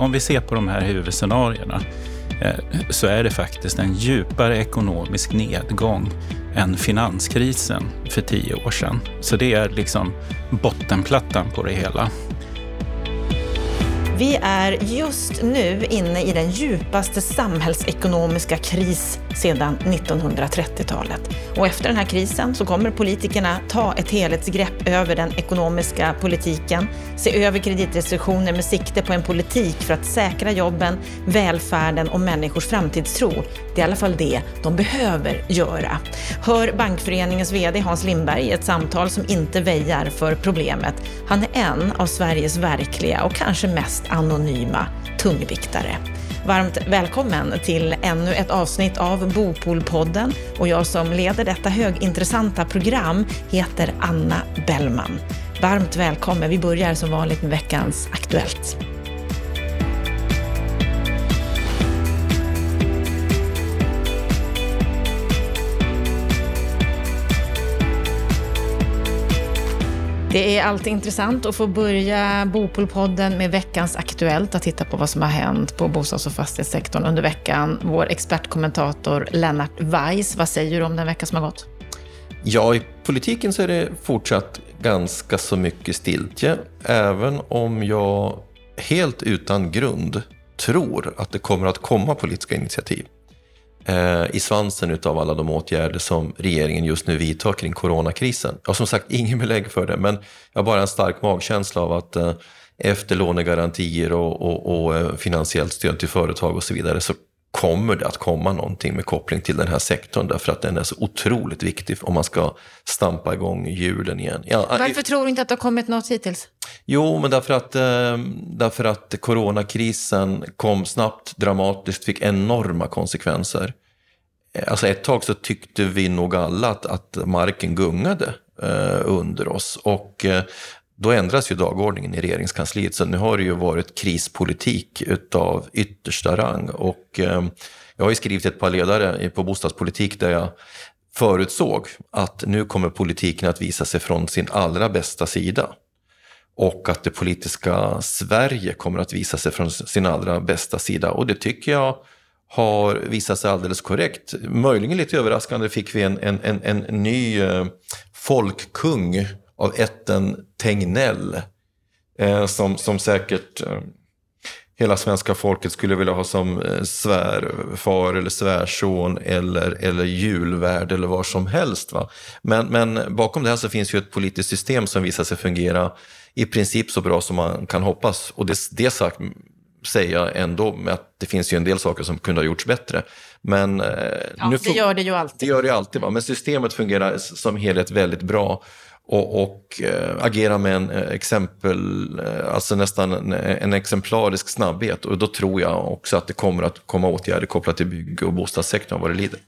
om vi ser på de här huvudscenarierna eh, så är det faktiskt en djupare ekonomisk nedgång än finanskrisen för tio år sedan. Så det är liksom bottenplattan på det hela. Vi är just nu inne i den djupaste samhällsekonomiska kris sedan 1930-talet. Och efter den här krisen så kommer politikerna ta ett helhetsgrepp över den ekonomiska politiken, se över kreditrestriktioner med sikte på en politik för att säkra jobben, välfärden och människors framtidstro. Det är i alla fall det de behöver göra. Hör Bankföreningens VD Hans Lindberg i ett samtal som inte väjar för problemet. Han är en av Sveriges verkliga och kanske mest anonyma tungviktare. Varmt välkommen till ännu ett avsnitt av Bopolpodden och jag som leder detta högintressanta program heter Anna Bellman. Varmt välkommen. Vi börjar som vanligt med veckans Aktuellt. Det är alltid intressant att få börja Bopolpodden med veckans Aktuellt, att titta på vad som har hänt på bostads och fastighetssektorn under veckan. Vår expertkommentator Lennart Weiss, vad säger du om den vecka som har gått? Ja, i politiken så är det fortsatt ganska så mycket stiltje, även om jag helt utan grund tror att det kommer att komma politiska initiativ Eh, i svansen av alla de åtgärder som regeringen just nu vidtar kring coronakrisen. Jag har som sagt ingen belägg för det, men jag har bara en stark magkänsla av att eh, efter lånegarantier och, och, och eh, finansiellt stöd till företag och så vidare så kommer det att komma någonting med koppling till den här sektorn därför att den är så otroligt viktig om man ska stampa igång hjulen igen. Ja, Varför tror du inte att det har kommit något hittills? Jo, men därför att, eh, därför att coronakrisen kom snabbt, dramatiskt, fick enorma konsekvenser. Alltså ett tag så tyckte vi nog alla att, att marken gungade eh, under oss. Och eh, då ändras ju dagordningen i regeringskansliet. Så nu har det ju varit krispolitik utav yttersta rang. Och eh, jag har ju skrivit ett par ledare på bostadspolitik där jag förutsåg att nu kommer politiken att visa sig från sin allra bästa sida. Och att det politiska Sverige kommer att visa sig från sin allra bästa sida. Och det tycker jag har visat sig alldeles korrekt. Möjligen lite överraskande fick vi en, en, en, en ny eh, folkkung av ätten Tegnell. Eh, som, som säkert eh, hela svenska folket skulle vilja ha som eh, svärfar eller svärson eller, eller julvärd eller vad som helst. Va? Men, men bakom det här så finns ju ett politiskt system som visar sig fungera i princip så bra som man kan hoppas. Och det, det sagt säger jag ändå med att det finns ju en del saker som kunde ha gjorts bättre. Men, eh, ja, nu det gör det ju alltid. Det gör det alltid, va? men systemet fungerar som helhet väldigt bra och, och äh, agera med en eh, exempel, eh, alltså nästan en, en, exemplarisk snabbhet. Och då tror jag också att det kommer att komma åtgärder kopplat till bygg och bostadssektorn vad det lider.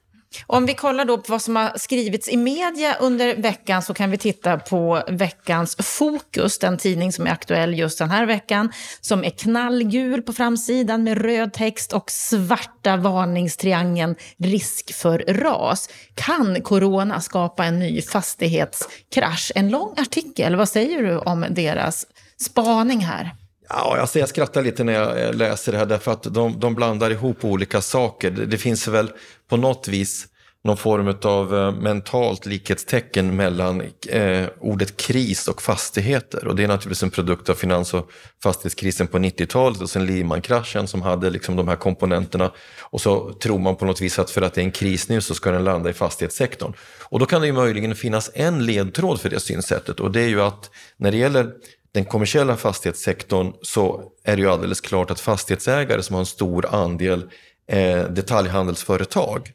Om vi kollar då på vad som har skrivits i media under veckan så kan vi titta på veckans Fokus, den tidning som är aktuell just den här veckan, som är knallgul på framsidan med röd text och svarta varningstriangeln risk för ras. Kan corona skapa en ny fastighetskrasch? En lång artikel, vad säger du om deras spaning här? Ja, alltså jag skrattar lite när jag eh, läser det här därför att de, de blandar ihop olika saker. Det, det finns väl på något vis någon form av eh, mentalt likhetstecken mellan eh, ordet kris och fastigheter. Och det är naturligtvis en produkt av finans och fastighetskrisen på 90-talet och sen Lehman-kraschen som hade liksom de här komponenterna. Och så tror man på något vis att för att det är en kris nu så ska den landa i fastighetssektorn. Och då kan det ju möjligen finnas en ledtråd för det synsättet och det är ju att när det gäller den kommersiella fastighetssektorn så är det ju alldeles klart att fastighetsägare som har en stor andel eh, detaljhandelsföretag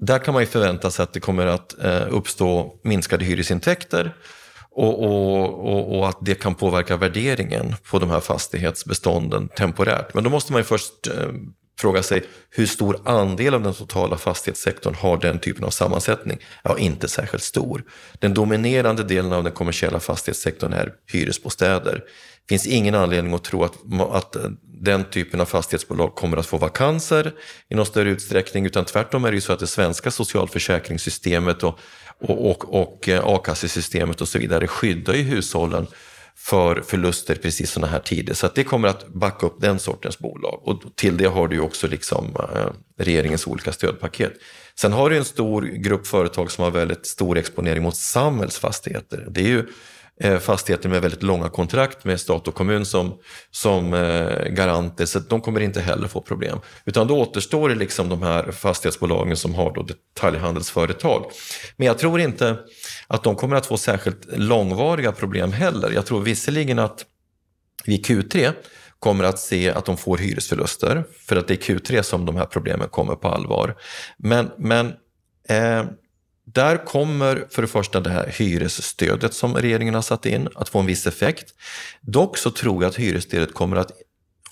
där kan man ju förvänta sig att det kommer att eh, uppstå minskade hyresintäkter och, och, och, och, att det kan påverka värderingen på de här fastighetsbestånden temporärt. Men då måste man ju först eh, fråga sig hur stor andel av den totala fastighetssektorn har den typen av sammansättning? Ja, inte särskilt stor. Den dominerande delen av den kommersiella fastighetssektorn är hyresbostäder. Det finns ingen anledning att tro att, att eh, den typen av fastighetsbolag kommer att få vakanser i någon större utsträckning utan tvärtom är det ju så att det svenska socialförsäkringssystemet och, och, och, och eh, a-kassesystemet och så vidare skyddar ju hushållen för förluster precis sådana här tider. Så att det kommer att backa upp den sortens bolag. Och till det har du ju också liksom, eh, regeringens olika stödpaket. Sen har du en stor grupp företag som har väldigt stor exponering mot samhällsfastigheter. Det är ju Eh, fastigheter med väldigt långa kontrakt med stat och kommun som, som eh, garanter, så de kommer inte heller få problem. Utan då återstår det liksom de här fastighetsbolagen som har då detaljhandelsföretag. Men jag tror inte att de kommer att få särskilt långvariga problem heller. Jag tror visserligen att vid Q3 kommer att se att de får hyresförluster, för att det är Q3 som de här problemen kommer på allvar. Men, men eh, där kommer för det första det här hyresstödet som regeringen har satt in att få en viss effekt. Dock så tror jag att hyresstödet kommer att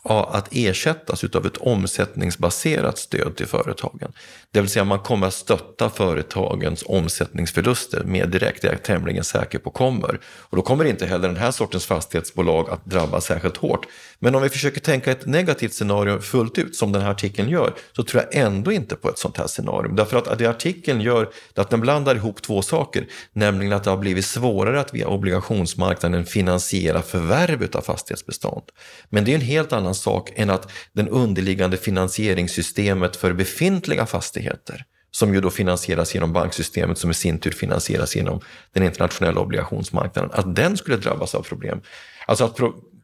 att ersättas av ett omsättningsbaserat stöd till företagen. Det vill säga man kommer att stötta företagens omsättningsförluster mer direkt, det är jag tämligen säker på kommer. Och då kommer inte heller den här sortens fastighetsbolag att drabbas särskilt hårt. Men om vi försöker tänka ett negativt scenario fullt ut, som den här artikeln gör, så tror jag ändå inte på ett sånt här scenario. Därför att det artikeln gör är att den blandar ihop två saker, nämligen att det har blivit svårare att via obligationsmarknaden finansiera förvärv av fastighetsbestånd. Men det är en helt annan sak än att den underliggande finansieringssystemet för befintliga fastigheter som ju då finansieras genom banksystemet som i sin tur finansieras genom den internationella obligationsmarknaden, att den skulle drabbas av problem. Alltså att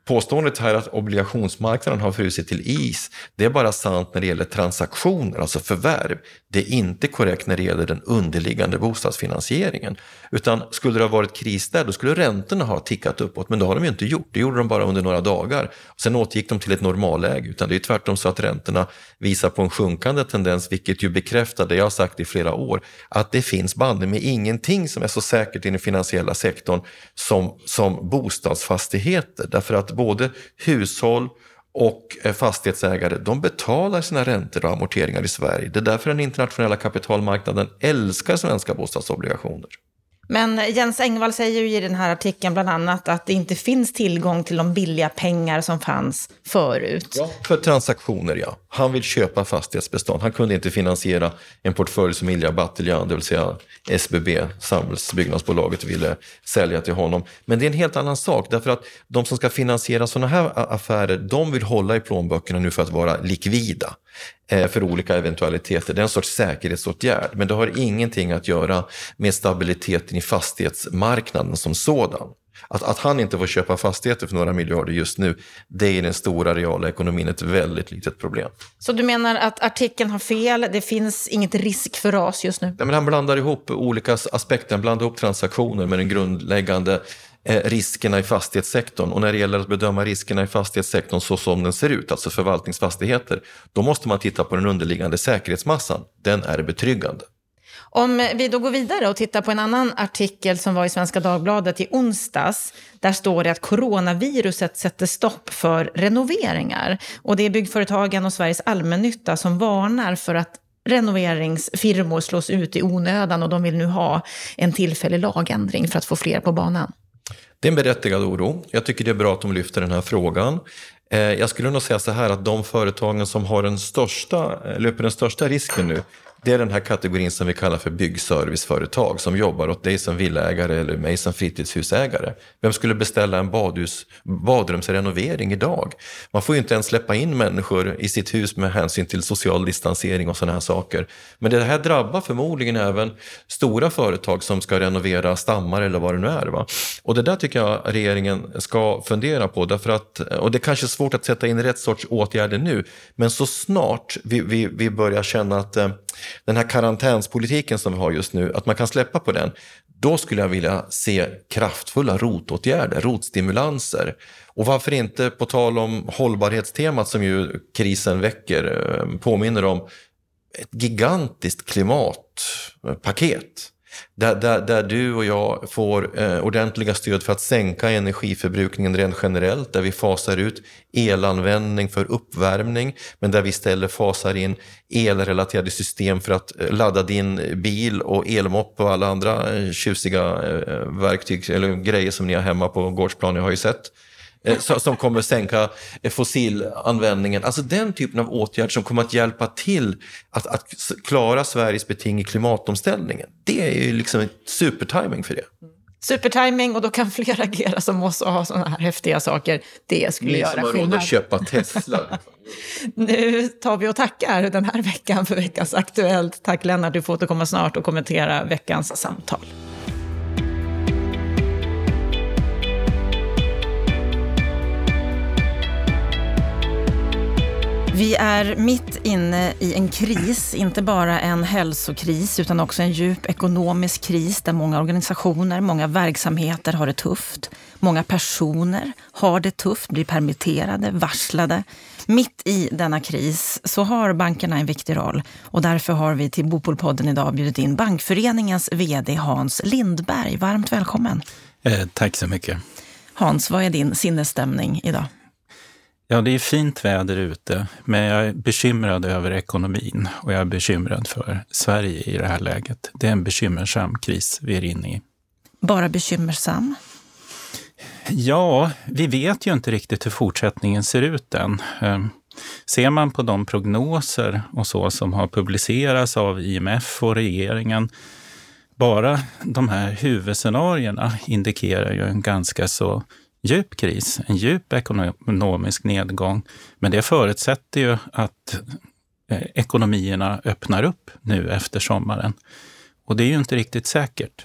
Påståendet här att obligationsmarknaden har frusit till is, det är bara sant när det gäller transaktioner, alltså förvärv. Det är inte korrekt när det gäller den underliggande bostadsfinansieringen. Utan skulle det ha varit kris där, då skulle räntorna ha tickat uppåt, men det har de ju inte gjort. Det gjorde de bara under några dagar. Sen återgick de till ett normalläge, utan det är tvärtom så att räntorna visar på en sjunkande tendens, vilket ju bekräftar det jag har sagt i flera år, att det finns bandet med ingenting som är så säkert i den finansiella sektorn som, som bostadsfastigheter. Därför att både hushåll och eh, fastighetsägare de betalar sina räntor och amorteringar i Sverige. Det är därför den internationella kapitalmarknaden älskar svenska bostadsobligationer. Men Jens Engvall säger ju i den här artikeln bland annat att det inte finns tillgång till de billiga pengar som fanns förut. Ja, för transaktioner ja. Han vill köpa fastighetsbestånd. Han kunde inte finansiera en portfölj som Ilja Batljan, det vill säga SBB, Samhällsbyggnadsbolaget, ville sälja till honom. Men det är en helt annan sak, därför att de som ska finansiera sådana här affärer, de vill hålla i plånböckerna nu för att vara likvida. Eh, för olika eventualiteter. Det är en sorts säkerhetsåtgärd, men det har ingenting att göra med stabiliteten i fastighetsmarknaden som sådan. Att, att han inte får köpa fastigheter för några miljarder just nu, det är i den stora reala ekonomin ett väldigt litet problem. Så du menar att artikeln har fel, det finns inget risk för ras just nu? Ja, men han blandar ihop olika aspekter, han blandar ihop transaktioner med den grundläggande Eh, riskerna i fastighetssektorn. Och när det gäller att bedöma riskerna i fastighetssektorn så som den ser ut, alltså förvaltningsfastigheter, då måste man titta på den underliggande säkerhetsmassan. Den är betryggande. Om vi då går vidare och tittar på en annan artikel som var i Svenska Dagbladet i onsdags. Där står det att coronaviruset sätter stopp för renoveringar. Och det är byggföretagen och Sveriges allmännytta som varnar för att renoveringsfirmor slås ut i onödan och de vill nu ha en tillfällig lagändring för att få fler på banan. Det är en berättigad oro. Jag tycker det är bra att de lyfter den här frågan. Eh, jag skulle nog säga så här att de företagen som har den största, eh, löper den största risken nu, det är den här kategorin som vi kallar för byggserviceföretag som jobbar åt dig som villägare eller mig som fritidshusägare. Vem skulle beställa en badhus, badrumsrenovering idag? Man får ju inte ens släppa in människor i sitt hus med hänsyn till social distansering och sådana här saker. Men det här drabbar förmodligen även stora företag som ska renovera stammar eller vad det nu är. Va? Och det där tycker jag regeringen ska fundera på. Därför att, och det är kanske är svårt att sätta in rätt sorts åtgärder nu, men så snart vi, vi, vi börjar känna att eh, den här karantänspolitiken som vi har just nu, att man kan släppa på den, då skulle jag vilja se kraftfulla rotåtgärder, rotstimulanser. Och varför inte, på tal om hållbarhetstemat som ju krisen väcker, eh, påminner om ett gigantiskt klimatpaket där, där, där du och jag får eh, ordentliga stöd för att sänka energiförbrukningen rent generellt, där vi fasar ut elanvändning för uppvärmning, men där vi istället fasar in elrelaterade system för att eh, ladda din bil och elmopp och alla andra eh, tjusiga eh, verktyg eller grejer som ni har hemma på gårdsplan, jag har ju sett. Eh, som kommer att sänka eh, fossilanvändningen. Alltså den typen av åtgärder som kommer att hjälpa till att, att klara Sveriges beting i klimatomställningen. Det är ju liksom en supertiming för det. supertiming och då kan fler agera som oss och ha sådana här häftiga saker. Det skulle Ni göra som har råd skillnad. att köpa Tesla. Nu tar vi och tackar den här veckan för veckans Aktuellt. Tack Lennart, du får återkomma snart och kommentera veckans samtal. Vi är mitt inne i en kris, inte bara en hälsokris utan också en djup ekonomisk kris där många organisationer, många verksamheter har det tufft. Många personer har det tufft, blir permitterade, varslade. Mitt i denna kris så har bankerna en viktig roll och därför har vi till Bopolpodden idag bjudit in Bankföreningens VD Hans Lindberg. Varmt välkommen! Eh, tack så mycket. Hans, vad är din sinnesstämning idag? Ja, det är fint väder ute, men jag är bekymrad över ekonomin och jag är bekymrad för Sverige i det här läget. Det är en bekymmersam kris vi är inne i. Bara bekymmersam? Ja, vi vet ju inte riktigt hur fortsättningen ser ut än. Eh, Ser man på de prognoser och så som har publicerats av IMF och regeringen, bara de här huvudscenarierna indikerar ju en ganska så djup kris, en djup ekonomisk nedgång. Men det förutsätter ju att eh, ekonomierna öppnar upp nu efter sommaren. Och det är ju inte riktigt säkert.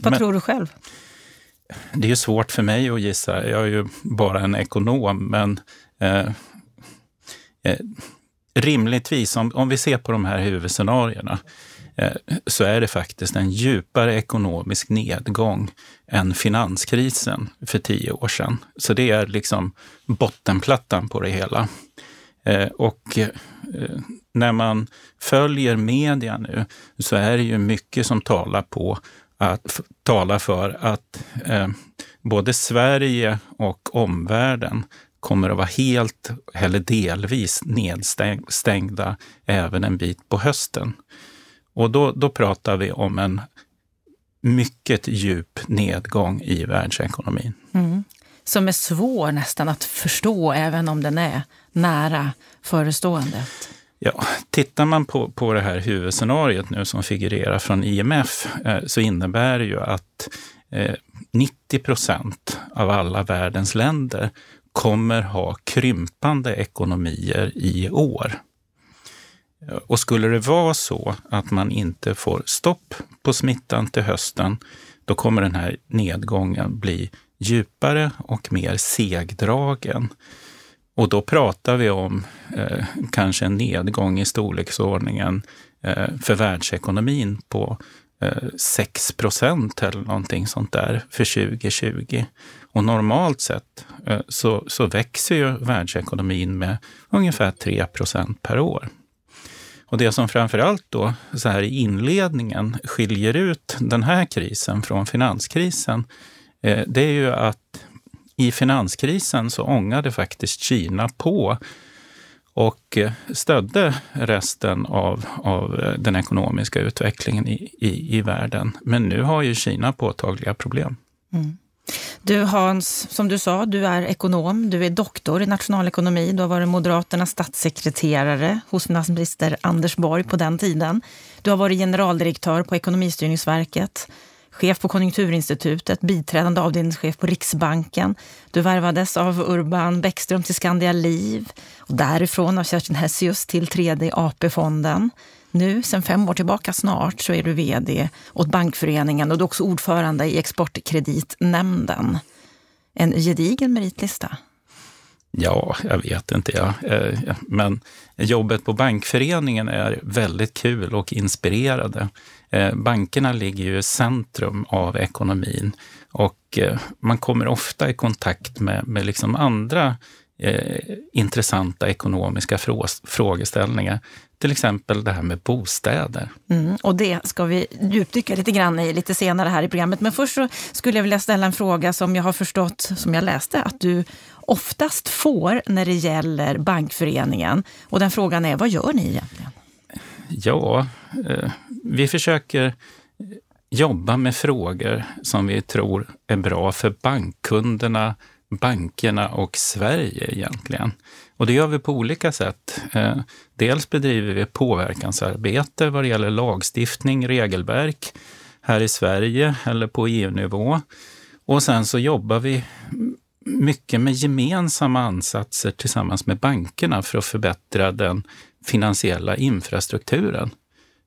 Vad Men- tror du själv? det är ju svårt för mig att gissa. Jag är ju bara en ekonom, men eh, eh, rimligtvis, om, om vi ser på de här huvudscenarierna, Eh, så är det faktiskt en djupare ekonomisk nedgång än finanskrisen för tio år sedan. Så det är liksom bottenplattan på det hela. Eh, och eh, när man följer media nu så är det ju mycket som talar på att talar för att både Sverige och omvärlden kommer att vara helt eller delvis nedstängda även en bit på hösten. Och då, då pratar vi om en mycket djup nedgång i världsekonomin. Mm. Som är svår nästan att förstå, även om den är nära förestående. Ja, tittar man på, på det här huvudscenariot nu som figurerar från IMF eh, så innebär det ju att eh, 90 procent av alla världens länder kommer ha krympande ekonomier i år. Och skulle det vara så att man inte får stopp på smittan till hösten, då kommer den här nedgången bli djupare och mer segdragen. Och då pratar vi om eh, kanske en nedgång i storleksordningen eh, för världsekonomin på eh, 6 procent eller någonting sånt där för 2020. Och normalt sett eh, så, så växer ju världsekonomin med ungefär 3 procent per år. Och det som framförallt då så här i inledningen skiljer ut den här krisen från finanskrisen, eh, det är ju att i finanskrisen så ångade faktiskt Kina på och eh, stödde resten av, av eh, den ekonomiska utvecklingen i, i, i världen. Men nu har ju Kina påtagliga problem. Mm. Du Hans, som du sa, du är ekonom, du är doktor i nationalekonomi, du har varit Moderaternas statssekreterare hos finansminister Anders Borg på den tiden. Du har varit generaldirektör på Ekonomistyrningsverket, chef på Konjunkturinstitutet, biträdande avdelningschef på Riksbanken. Du värvades av Urban Bäckström till Skandia Liv och därifrån av Kerstin Hessius till tredje AP-fonden. Nu, sen fem år tillbaka snart, så är du vd åt Bankföreningen och du är också ordförande i Exportkreditnämnden. En gedigen meritlista. Ja, jag vet inte. Ja. Eh, men jobbet på Bankföreningen är väldigt kul och inspirerande. Eh, bankerna ligger ju i centrum av ekonomin och eh, man kommer ofta i kontakt med, med liksom andra eh, intressanta ekonomiska frågeställningar. Till exempel det här med bostäder. Mm, och det ska vi djupdyka lite grann i lite senare här i programmet. Men först så skulle jag vilja ställa en fråga som jag har förstått, som jag läste, att du oftast får när det gäller Bankföreningen. Och den frågan är, vad gör ni egentligen? Ja, eh, vi försöker jobba med frågor som vi tror är bra för bankkunderna, bankerna och Sverige egentligen. Och det gör vi på olika sätt. Eh, dels bedriver vi påverkansarbete vad det gäller lagstiftning, regelverk. här i Sverige eller på EU-nivå. Och sen så jobbar vi mycket med gemensamma ansatser tillsammans med bankerna för att förbättra den finansiella infrastrukturen.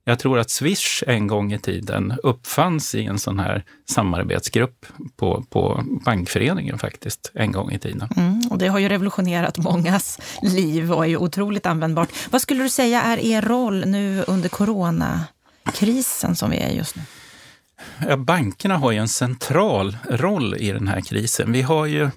Jag tror att Swish en gång i tiden uppfanns i en sån här samarbetsgrupp på, på Bankföreningen faktiskt, en gång i tiden. Mm, och det har ju revolutionerat mångas liv och är ju otroligt användbart. Vad skulle du säga är er roll nu under coronakrisen som vi är just nu? Ja, bankerna har ju en central roll i den här krisen. Vi har ju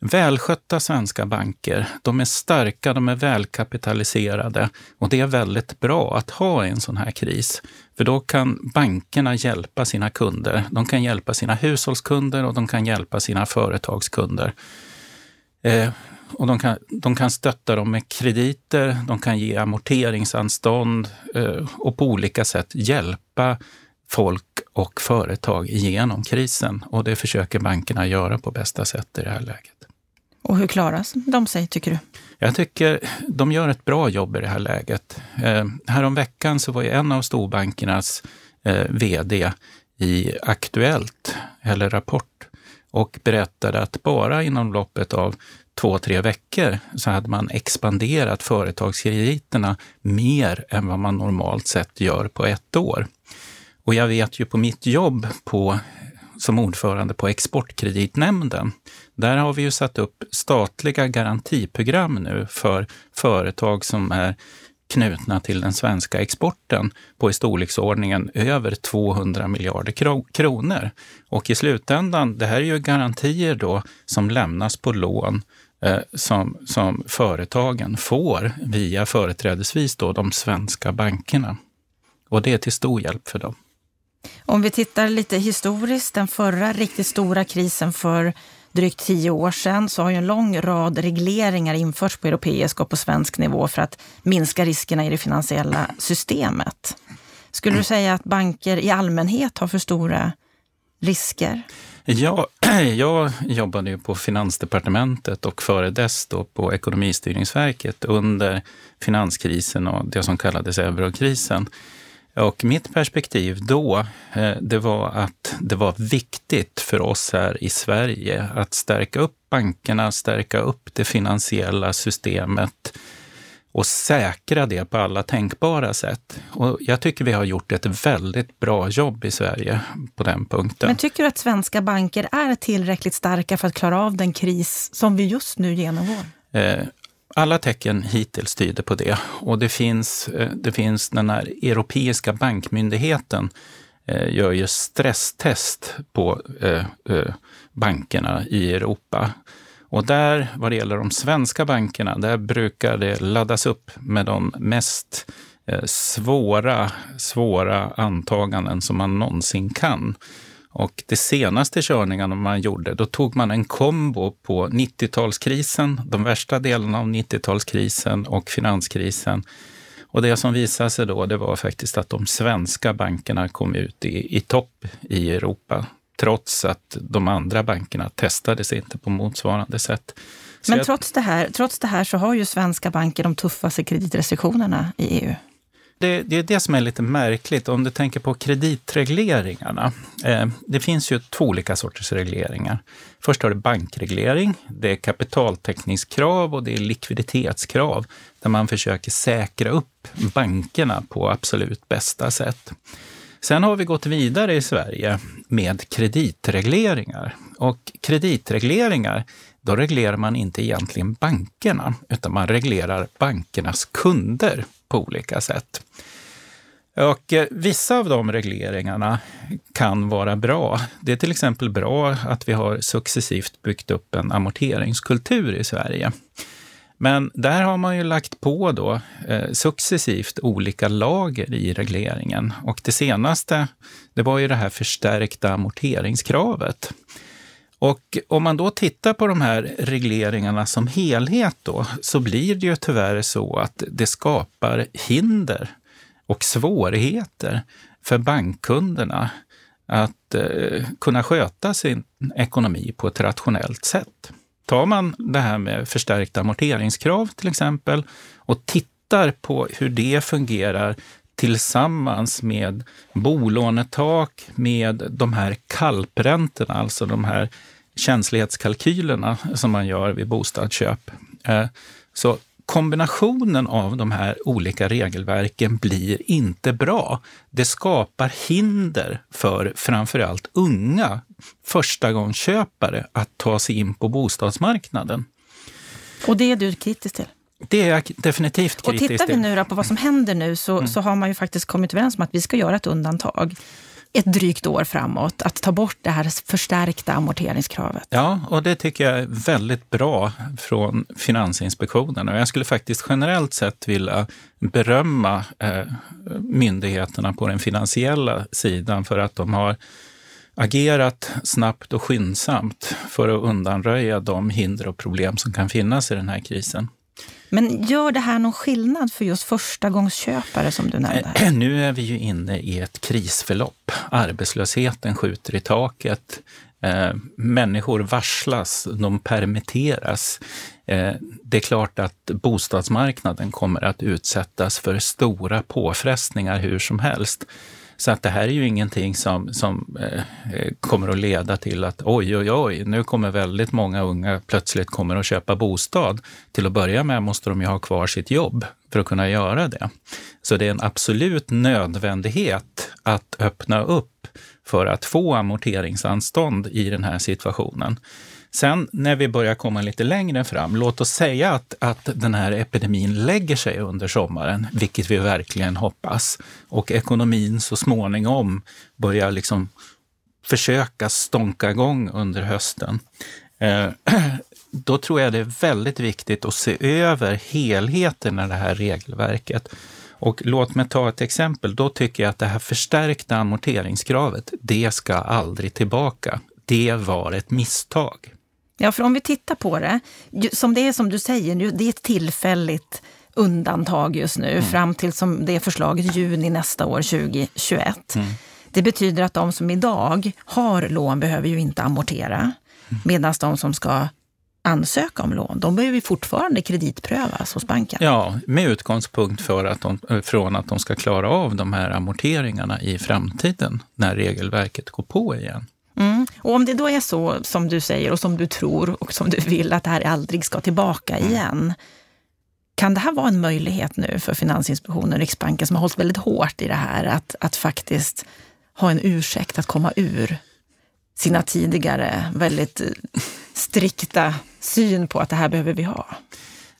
Välskötta svenska banker, de är starka, de är välkapitaliserade och det är väldigt bra att ha i en sån här kris. För då kan bankerna hjälpa sina kunder. De kan hjälpa sina hushållskunder och de kan hjälpa sina företagskunder. Eh, och de kan, de kan stötta dem med krediter, de kan ge amorteringsanstånd eh, och på olika sätt hjälpa folk och företag igenom krisen. Och det försöker bankerna göra på bästa sätt i det här läget. Och hur klarar de sig, tycker du? Jag tycker de gör ett bra jobb i det här läget. Eh, häromveckan så var ju en av storbankernas eh, VD i Aktuellt, eller Rapport, och berättade att bara inom loppet av två, tre veckor så hade man expanderat företagskrediterna mer än vad man normalt sett gör på ett år. Och jag vet ju på mitt jobb på som ordförande på Exportkreditnämnden. Där har vi ju satt upp statliga garantiprogram nu för företag som är knutna till den svenska exporten på i storleksordningen över 200 miljarder kronor. Och i slutändan, det här är ju garantier då som lämnas på lån eh, som, som företagen får via företrädesvis då de svenska bankerna. Och det är till stor hjälp för dem. Om vi tittar lite historiskt, den förra riktigt stora krisen för drygt tio år sedan så har ju en lång rad regleringar införts på europeisk och på svensk nivå för att minska riskerna i det finansiella systemet. Skulle du säga att banker i allmänhet har för stora risker? Ja, jag jobbade ju på Finansdepartementet och före dess då på Ekonomistyrningsverket under finanskrisen och det som kallades eurokrisen. Och mitt perspektiv då, eh, det var att det var viktigt för oss här i Sverige att stärka upp bankerna, stärka upp det finansiella systemet och säkra det på alla tänkbara sätt. Och jag tycker vi har gjort ett väldigt bra jobb i Sverige på den punkten. Men tycker du att svenska banker är tillräckligt starka för att klara av den kris som vi just nu genomgår? Alla tecken hittills tyder på det. Och det finns, eh, det finns den här europeiska bankmyndigheten eh, gör ju stresstest på eh, bankerna i Europa. Och där, vad det gäller de svenska bankerna, där brukar det laddas upp med de mest svåra, svåra antaganden som man någonsin kan. Och de senaste körningarna man gjorde, då tog man en kombo på 90-talskrisen, de värsta delarna av 90-talskrisen och finanskrisen. Och det som visade sig då, det var faktiskt att de svenska bankerna kom ut i, i topp i Europa, trots att de andra bankerna testade sig inte på motsvarande sätt. Så Men trots det, här, trots det här så har ju svenska banker de tuffaste kreditrestriktionerna i EU det, det, är det som är lite märkligt. Om du tänker på kreditregleringarna. Eh, det finns ju två olika sorters regleringar. Först har du bankreglering. Det är kapitaltäckningskrav och det är likviditetskrav där man försöker säkra upp bankerna på absolut bästa sätt. Sen har vi gått vidare i Sverige med kreditregleringar. Och kreditregleringar, då reglerar man inte egentligen bankerna, utan man reglerar bankernas kunder på olika sätt. Och eh, vissa av de regleringarna kan vara bra. Det är till exempel bra att vi har successivt byggt upp en amorteringskultur i Sverige. Men där har man ju lagt på då eh, successivt olika lager i regleringen. Och det senaste, det var ju det här förstärkta amorteringskravet. Och om man då tittar på de här regleringarna som helhet då, så blir det ju tyvärr så att det skapar hinder och svårigheter för bankkunderna att eh, kunna sköta sin ekonomi på ett rationellt sätt. Tar man det här med förstärkta amorteringskrav till exempel och tittar på hur det fungerar tillsammans med bolånetak, med de här kalpräntorna, alltså de här känslighetskalkylerna som man gör vid bostadsköp. Eh, så kombinationen av de här olika regelverken blir inte bra. Det skapar hinder för framförallt unga förstagångsköpare att ta sig in på bostadsmarknaden. Och det är du kritisk till? Det är jag definitivt kritisk. Och tittar vi nu på vad som händer nu så, mm. så har man ju faktiskt kommit överens om att vi ska göra ett undantag ett drygt år framåt, att ta bort det här förstärkta amorteringskravet. Ja, och det tycker jag är väldigt bra från Finansinspektionen. Och jag skulle faktiskt generellt sett vilja berömma eh, myndigheterna på den finansiella sidan för att de har agerat snabbt och skyndsamt för att undanröja de hinder och problem som kan finnas i den här krisen. Men gör det här någon skillnad för just förstagångsköpare som du nämnde? Eh, eh, nu är vi ju inne i ett krisförlopp. Arbetslösheten skjuter i taket. Eh, människor varslas, de permitteras. Eh, det är klart att bostadsmarknaden kommer att utsättas för stora påfrestningar hur som helst. Så att det här är ju ingenting som, som eh, eh, kommer att leda till att oj, oj, oj, nu kommer väldigt många unga plötsligt kommer att köpa bostad. Till att börja med måste de ju ha kvar sitt jobb för att kunna göra det. Så det är en absolut nödvändighet att öppna upp för att få amorteringsanstånd i den här situationen. Sen när vi börjar komma lite längre fram, låt oss säga att, att den här epidemin lägger sig under sommaren, vilket vi verkligen hoppas, och ekonomin så småningom börjar liksom försöka stånka igång under hösten. Eh, då tror jag det är väldigt viktigt att se över helheten i det här regelverket. Och låt mig ta ett exempel. Då tycker jag att det här förstärkta amorteringskravet, det ska aldrig tillbaka. Det var ett misstag. Ja, för om vi tittar på det, som det är som du säger, det är ett tillfälligt undantag just nu mm. fram till som det förslaget juni nästa år, 2021. Mm. Det betyder att de som idag har lån behöver ju inte amortera, mm. medan de som ska ansöka om lån, de behöver fortfarande kreditprövas hos banken. Ja, med utgångspunkt för att de, från att de ska klara av de här amorteringarna i framtiden när regelverket går på igen. Mm. Och om det då är så som du säger och som du tror och som du vill att det här aldrig ska tillbaka mm. igen. Kan det här vara en möjlighet nu för Finansinspektionen och Riksbanken som har hållit väldigt hårt i det här att, att faktiskt ha en ursäkt att komma ur sina tidigare väldigt strikta syn på att det här behöver vi ha?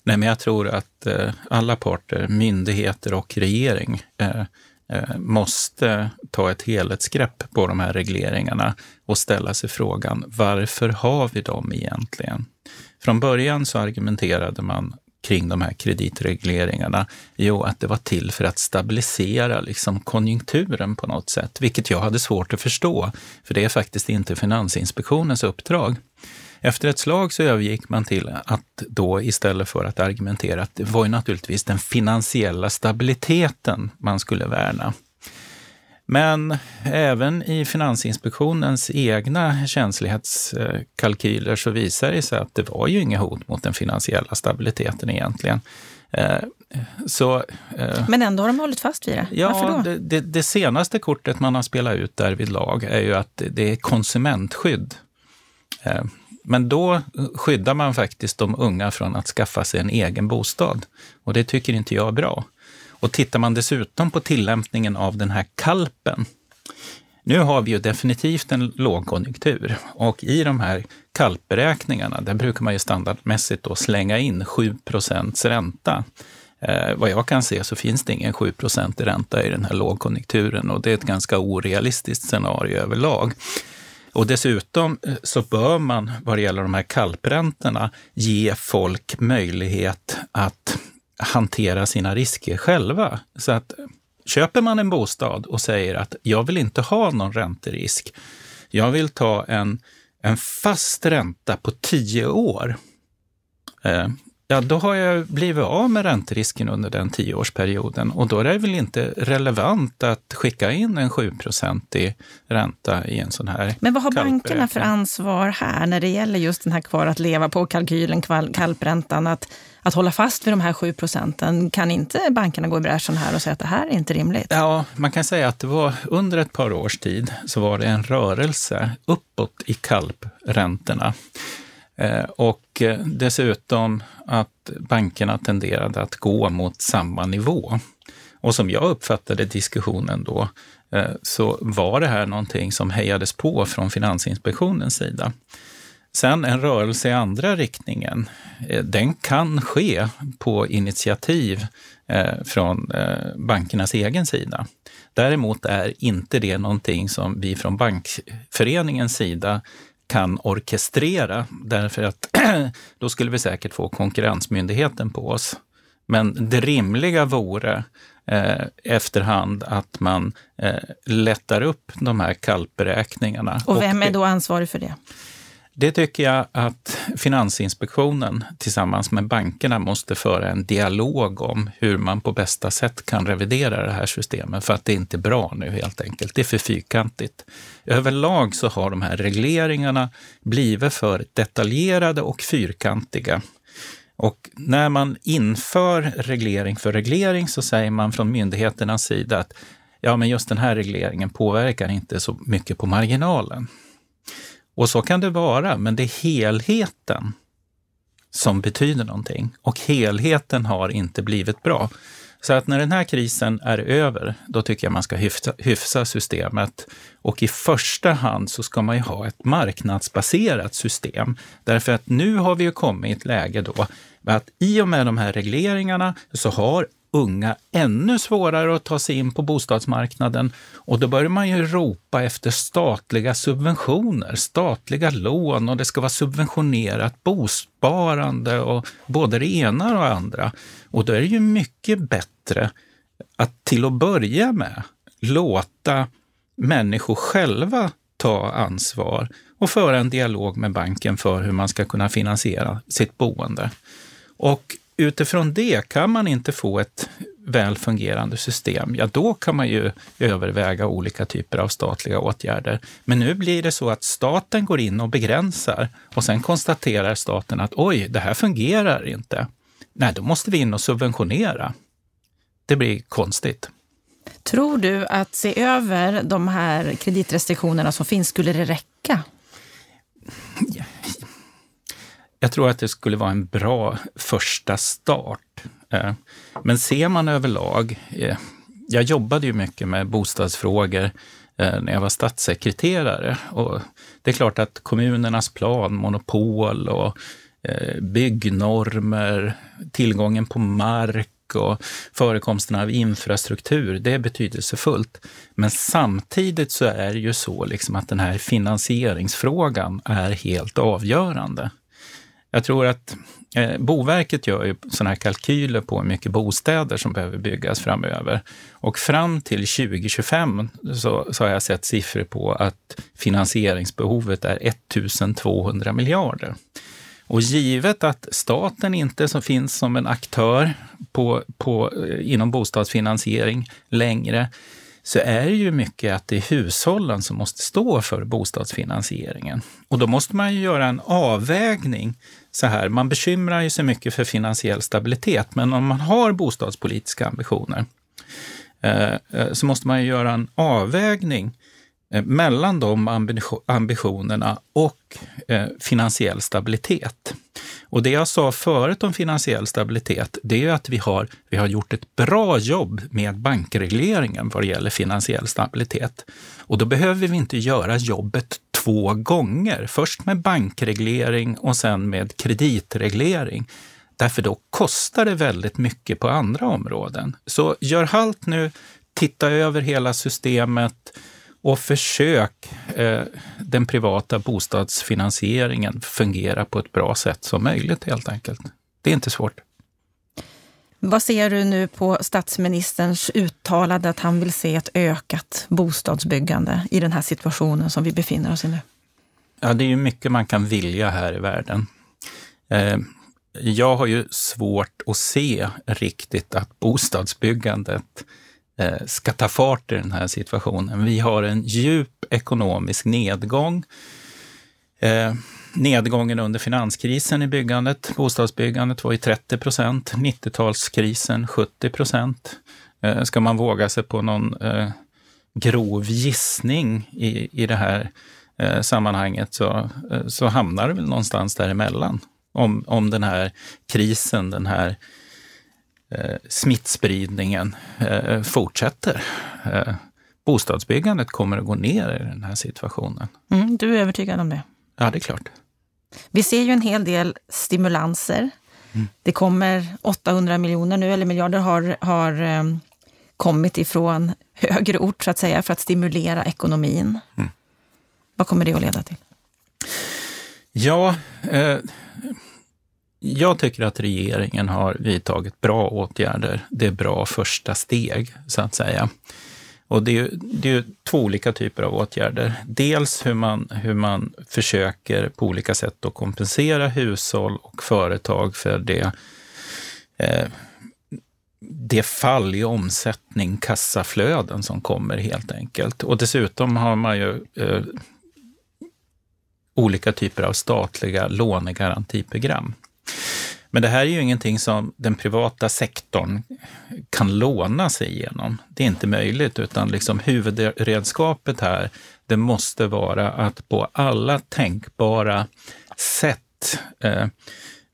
Nej, men jag tror att eh, alla parter, myndigheter och regering, eh, Eh, Eh, måste ta ett helhetsgrepp på de här regleringarna och ställa sig frågan, varför har vi dem egentligen? Från början så argumenterade man kring de här kreditregleringarna? Jo, att det var till för att stabilisera liksom konjunkturen på något sätt, vilket jag hade svårt att förstå, för det är faktiskt inte Finansinspektionens uppdrag. Efter ett slag så övergick man till att då istället för att argumentera att det var ju naturligtvis den finansiella stabiliteten man skulle värna. Men även i Finansinspektionens egna känslighetskalkyler så visar det sig att det var ju inget hot mot den finansiella stabiliteten egentligen. Eh, så, eh, Men ändå har de hållit fast vid det. Ja, Varför då? Det, det, det senaste kortet man har spelat ut där vid lag är ju att det är konsumentskydd. Men då skyddar man faktiskt de unga från att skaffa sig en egen bostad. Och det tycker inte jag är bra. Och tittar man dessutom på tillämpningen av den här kalpen. Nu har vi ju definitivt en lågkonjunktur och i de här kalpberäkningarna, där brukar man ju standardmässigt då slänga in 7% ränta. Eh, vad jag kan se så finns det ingen 7 i ränta i den här lågkonjunkturen och det är ett ganska orealistiskt scenario överlag. Och dessutom eh, så bör man, vad det gäller de här kalpräntorna, ge folk möjlighet att hantera sina risker själva. Så att eh, köper man en bostad och säger att jag vill inte ha någon ränterisk, jag vill ta en, en fast ränta på tio år, eh, Ja, då har jag blivit av med ränterisken under den tioårsperioden och då är det väl inte relevant att skicka in en 7 i ränta i en sån här Men vad har bankerna för ansvar här när det gäller just den här kvar att leva på-kalkylen, kalpräntan, att, att hålla fast vid de här 7 procenten? Kan inte bankerna gå i bräschen här och säga att det här är inte rimligt? Ja, man kan säga att det var under ett par års tid så var det en rörelse uppåt i kalpräntorna. Eh, och eh, dessutom att bankerna tenderade att gå mot samma nivå. Och som jag uppfattade diskussionen då, eh, så var det här någonting som hejades på från Finansinspektionens sida. Sen en rörelse i andra riktningen, den kan ske på initiativ från bankernas egen sida. Däremot är inte det någonting som vi från Bankföreningens sida kan orkestrera, därför att då skulle vi säkert få Konkurrensmyndigheten på oss. Men det rimliga vore eh, efterhand att man eh, lättar upp de här kalpberäkningarna. Och vem är då ansvarig för det? Det tycker jag att Finansinspektionen tillsammans med bankerna måste föra en dialog om hur man på bästa sätt kan revidera det här systemet för att det är inte är bra nu helt enkelt. Det är för fyrkantigt. Överlag så har de här regleringarna blivit för detaljerade och fyrkantiga. Och när man inför reglering för reglering så säger man från myndigheternas sida att ja, men just den här regleringen påverkar inte så mycket på marginalen. Och så kan det vara, men det är helheten som betyder någonting. Och helheten har inte blivit bra. Så att när den här krisen är över, då tycker jag man ska hyfsa, hyfsa, systemet. Och i första hand så ska man ju ha ett marknadsbaserat system. Därför att nu har vi ju kommit i ett läge då att i och med de här regleringarna så har unga ännu svårare att ta sig in på bostadsmarknaden. Och då börjar man ju ropa efter statliga subventioner, statliga lån och det ska vara subventionerat bosparande och både det ena och det andra. Och då är det ju mycket bättre att till att börja med låta människor själva ta ansvar och föra en dialog med banken för hur man ska kunna finansiera sitt boende. Och utifrån det kan man inte få ett väl fungerande system, ja då kan man ju överväga olika typer av statliga åtgärder. Men nu blir det så att staten går in och begränsar och sen konstaterar staten att oj, det här fungerar inte. Nej, då måste vi in och subventionera. Det blir konstigt. Tror du att se över de här kreditrestriktionerna som finns, skulle det räcka? Jag tror att det skulle vara en bra första start. Eh, men ser man överlag, eh, jag jobbade ju mycket med bostadsfrågor eh, när jag var statssekreterare. Och det är klart att kommunernas planmonopol och byggnormer, tillgången på mark och förekomsten av infrastruktur, det är betydelsefullt. Men samtidigt så är det ju så liksom att den här finansieringsfrågan är helt avgörande. Jag tror att eh, Boverket gör ju sådana här kalkyler på hur mycket bostäder som behöver byggas framöver. Och fram till 2025 så, så har jag sett siffror på att finansieringsbehovet är 1200 miljarder. Och givet att staten inte så finns som en aktör på, på, eh, inom bostadsfinansiering längre, så är det ju mycket att det är hushållen som måste stå för bostadsfinansieringen. Och då måste man ju göra en avvägning. Så här, man bekymrar ju sig mycket för finansiell stabilitet, men om man har bostadspolitiska ambitioner eh, eh, så måste man ju göra en avvägning eh, mellan de ambitionerna och finansiell stabilitet. Och det jag sa förut om finansiell stabilitet, det är att vi har, vi har gjort ett bra jobb med bankregleringen vad det gäller finansiell stabilitet. Och då behöver vi inte göra jobbet två gånger. Först med bankreglering och sen med kreditreglering. Därför då kostar det väldigt mycket på andra områden. Så gör halt nu, titta över hela systemet och försök eh, den privata bostadsfinansieringen fungera på ett bra sätt som möjligt helt enkelt. Det är inte svårt. Vad ser du nu på statsministerns uttalande att han vill se ett ökat bostadsbyggande i den här situationen som vi befinner oss i nu? Ja, det är ju mycket man kan vilja här i världen. Eh, Jag har ju svårt att se riktigt att bostadsbyggandet Eh, ska ta fart i den här situationen. Vi har en djup ekonomisk nedgång. Eh, nedgången under finanskrisen i byggandet, bostadsbyggandet var ju 30 procent, 90-talskrisen 70 procent. Eh, ska man våga sig på någon eh, grov gissning i, i det här eh, sammanhanget så, eh, så hamnar det väl någonstans däremellan. Om, om den här krisen, den här eh, smittspridningen eh, fortsätter. Eh, bostadsbyggandet kommer att gå ner i den här situationen. Mm, du är övertygad om det? Ja, det är klart. Vi ser ju en hel del stimulanser. Mm. Det kommer 800 miljoner nu, eller miljarder har, har um, kommit ifrån högre ort så att säga, för att stimulera ekonomin. Mm. Vad kommer det att leda till? Ja, eh, jag tycker att regeringen har vidtagit bra åtgärder. Det är bra första steg, så att säga. Och det är, det är två olika typer av åtgärder. Dels hur man, hur man försöker på olika sätt att kompensera hushåll och företag för det, eh, det fall i omsättning, kassaflöden som kommer helt enkelt. Och dessutom har man ju eh, olika typer av statliga lånegarantiprogram. Men det här är ju ingenting som den privata sektorn kan låna sig igenom. Det är inte möjligt, utan liksom huvudredskapet här, det måste vara att på alla tänkbara sätt eh,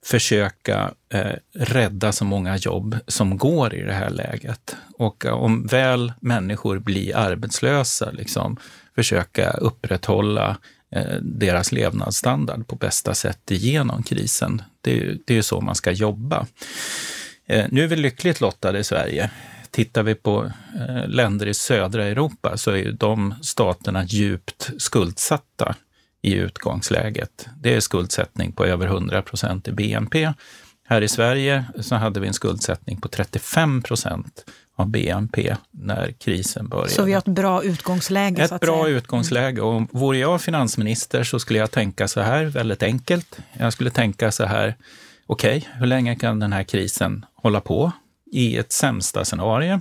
försöka eh, rädda så många jobb som går i det här läget. Och eh, om väl människor blir arbetslösa, liksom, försöka upprätthålla Eh, deras levnadsstandard på bästa sätt igenom krisen. Det är, det är så man ska jobba. Eh, nu är vi lyckligt lottade i Sverige. Tittar vi på eh, länder i södra Europa så är ju de staterna djupt skuldsatta i utgångsläget. Det är skuldsättning på över 100 procent i BNP. Här i Sverige så hade vi en skuldsättning på 35 procent av BNP när krisen började. Så vi har ett bra utgångsläge? Ett bra säga. utgångsläge. Och vore jag finansminister så skulle jag tänka så här, väldigt enkelt. Jag skulle tänka så här, okej, okay, hur länge kan den här krisen hålla på? I ett sämsta scenario.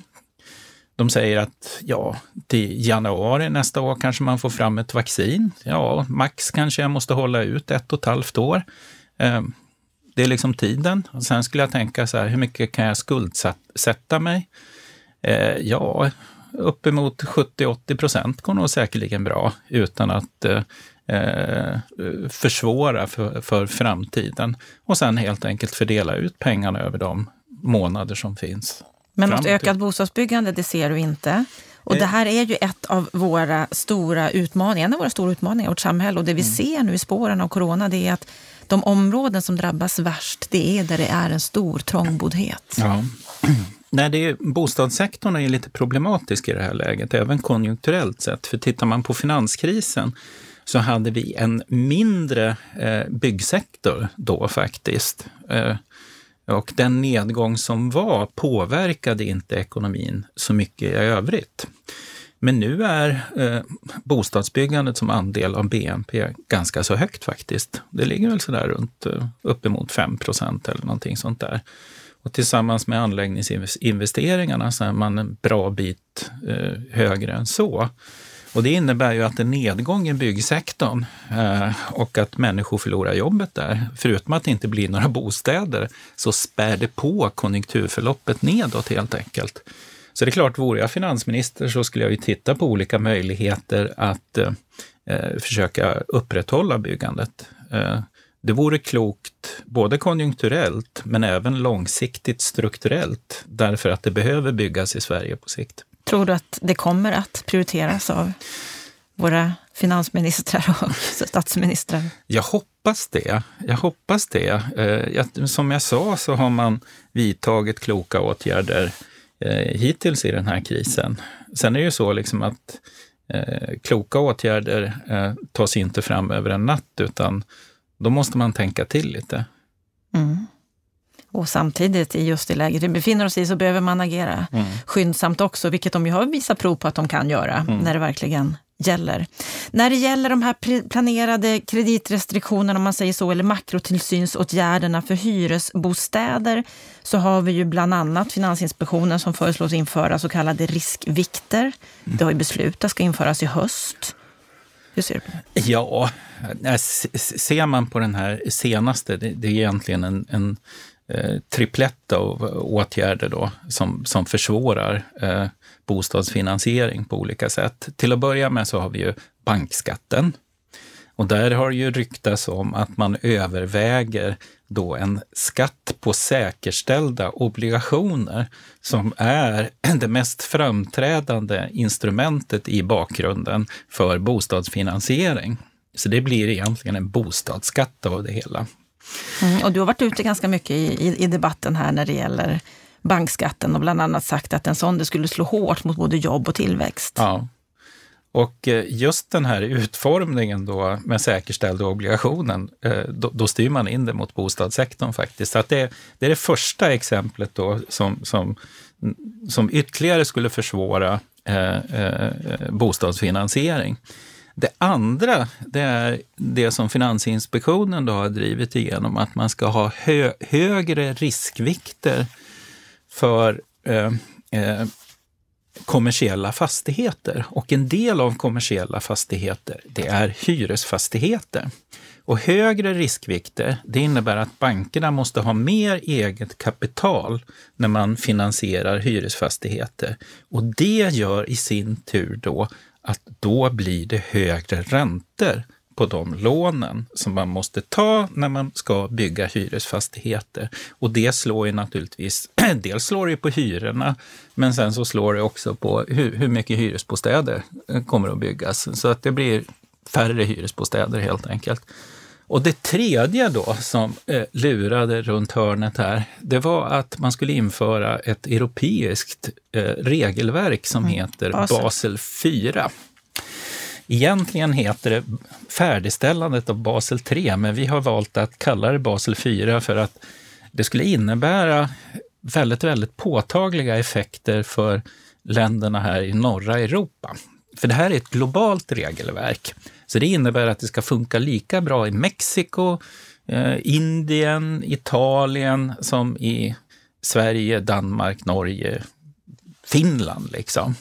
De säger att ja, till januari nästa år kanske man får fram ett vaccin. Ja, max kanske jag måste hålla ut ett och ett halvt år. Ehm, det är liksom tiden. Och sen skulle jag tänka så här, hur mycket kan jag skuldsätta mig? Eh, ja, uppemot 70-80 procent går nog säkerligen bra utan att eh, eh, försvåra för, för framtiden. Och sen helt enkelt fördela ut pengarna över de månader som finns. Men något ökat bostadsbyggande, det ser du inte? Och det eh. här är ju ett av våra stora utmaningar, en av våra stora utmaningar i vårt samhälle. Och det vi mm. ser nu i spåren av corona, det är att de områden som drabbas värst, det är där det är en stor trångboddhet. Ja. Nej, det är, bostadssektorn är lite problematisk i det här läget, även konjunkturellt sett. För tittar man på finanskrisen så hade vi en mindre eh, byggsektor då faktiskt. Eh, och den nedgång som var påverkade inte ekonomin så mycket i övrigt. Men nu är eh, bostadsbyggandet som andel av BNP ganska så högt faktiskt. Det ligger väl sådär runt eh, uppemot 5 procent eller någonting sånt där. Och tillsammans med anläggningsinvesteringarna så är man en bra bit eh, högre än så. Och det innebär ju att en nedgång i byggsektorn eh, och att människor förlorar jobbet där, förutom att det inte blir några bostäder, så spär det på konjunkturförloppet nedåt helt enkelt. Så det är klart, vore jag finansminister så skulle jag ju titta på olika möjligheter att eh, eh försöka upprätthålla byggandet. Eh, det vore klokt både konjunkturellt men även långsiktigt strukturellt därför att det behöver byggas i Sverige på sikt. Tror du att det kommer att prioriteras av våra finansministrar och statsministrar? Jag hoppas det. Jag hoppas det. Eh, som jag sa så har man vidtagit kloka åtgärder eh, hittills i den här krisen. Sen är det ju så liksom att eh, kloka åtgärder tas inte fram över en natt, utan då måste man tänka till lite. Mm. Och samtidigt, i just det läget vi befinner oss i, så behöver man agera mm. skyndsamt också, vilket de ju har visat prov på att de kan göra, mm. när det verkligen gäller. När det gäller de här planerade kreditrestriktionerna, om man säger så, eller makrotillsynsåtgärderna för hyresbostäder, så har vi ju bland annat Finansinspektionen som föreslås införa så kallade riskvikter. Det har ju beslutat ska införas i höst. Hur ser du på det? Ja, eh, ser man på den här senaste, det, är egentligen en, en eh, triplett av åtgärder då, som, som försvårar eh, bostadsfinansiering på olika sätt. Till att börja med så har vi ju bankskatten. Och där har det ju ryktats om att man överväger då en skatt på säkerställda obligationer som är det mest framträdande instrumentet i bakgrunden för bostadsfinansiering. Så det blir egentligen en bostadsskatt av det hela. Mm, och du har varit ute ganska mycket i, i, i, debatten här när det gäller bankskatten och bland annat sagt att en sån det skulle slå hårt mot både jobb och tillväxt. Ja. Och eh, just den här utformningen då med säkerställda obligationen, eh, då, då styr man in det mot bostadssektorn faktiskt. Så att det, det är det första exemplet då som, som, som ytterligare skulle försvåra eh, eh, bostadsfinansiering. Det andra, det är det som Finansinspektionen då har drivit igenom, att man ska ha hö, högre riskvikter för eh, eh, kommersiella fastigheter. Och en del av kommersiella fastigheter, det är hyresfastigheter. Och högre riskvikter, det innebär att bankerna måste ha mer eget kapital när man finansierar hyresfastigheter. Och det gör i sin tur då att då blir det högre räntor på de lånen som man måste ta när man ska bygga hyresfastigheter. Och det slår ju naturligtvis, dels slår det på hyrorna, men sen så slår det också på hur, hur mycket hyresbostäder kommer att byggas. Så att det blir färre hyresbostäder helt enkelt. Och det tredje då som eh, lurade runt hörnet här, det var att man skulle införa ett europeiskt eh, regelverk som mm. heter Basel. Basel 4. Egentligen heter det färdigställandet av Basel 3, men vi har valt att kalla det Basel 4 för att det skulle innebära väldigt, väldigt påtagliga effekter för länderna här i norra Europa. För det här är ett globalt regelverk. Så det innebär att det ska funka lika bra i Mexiko, eh, Indien, Italien som i Sverige, Danmark, Norge, Finland. Liksom.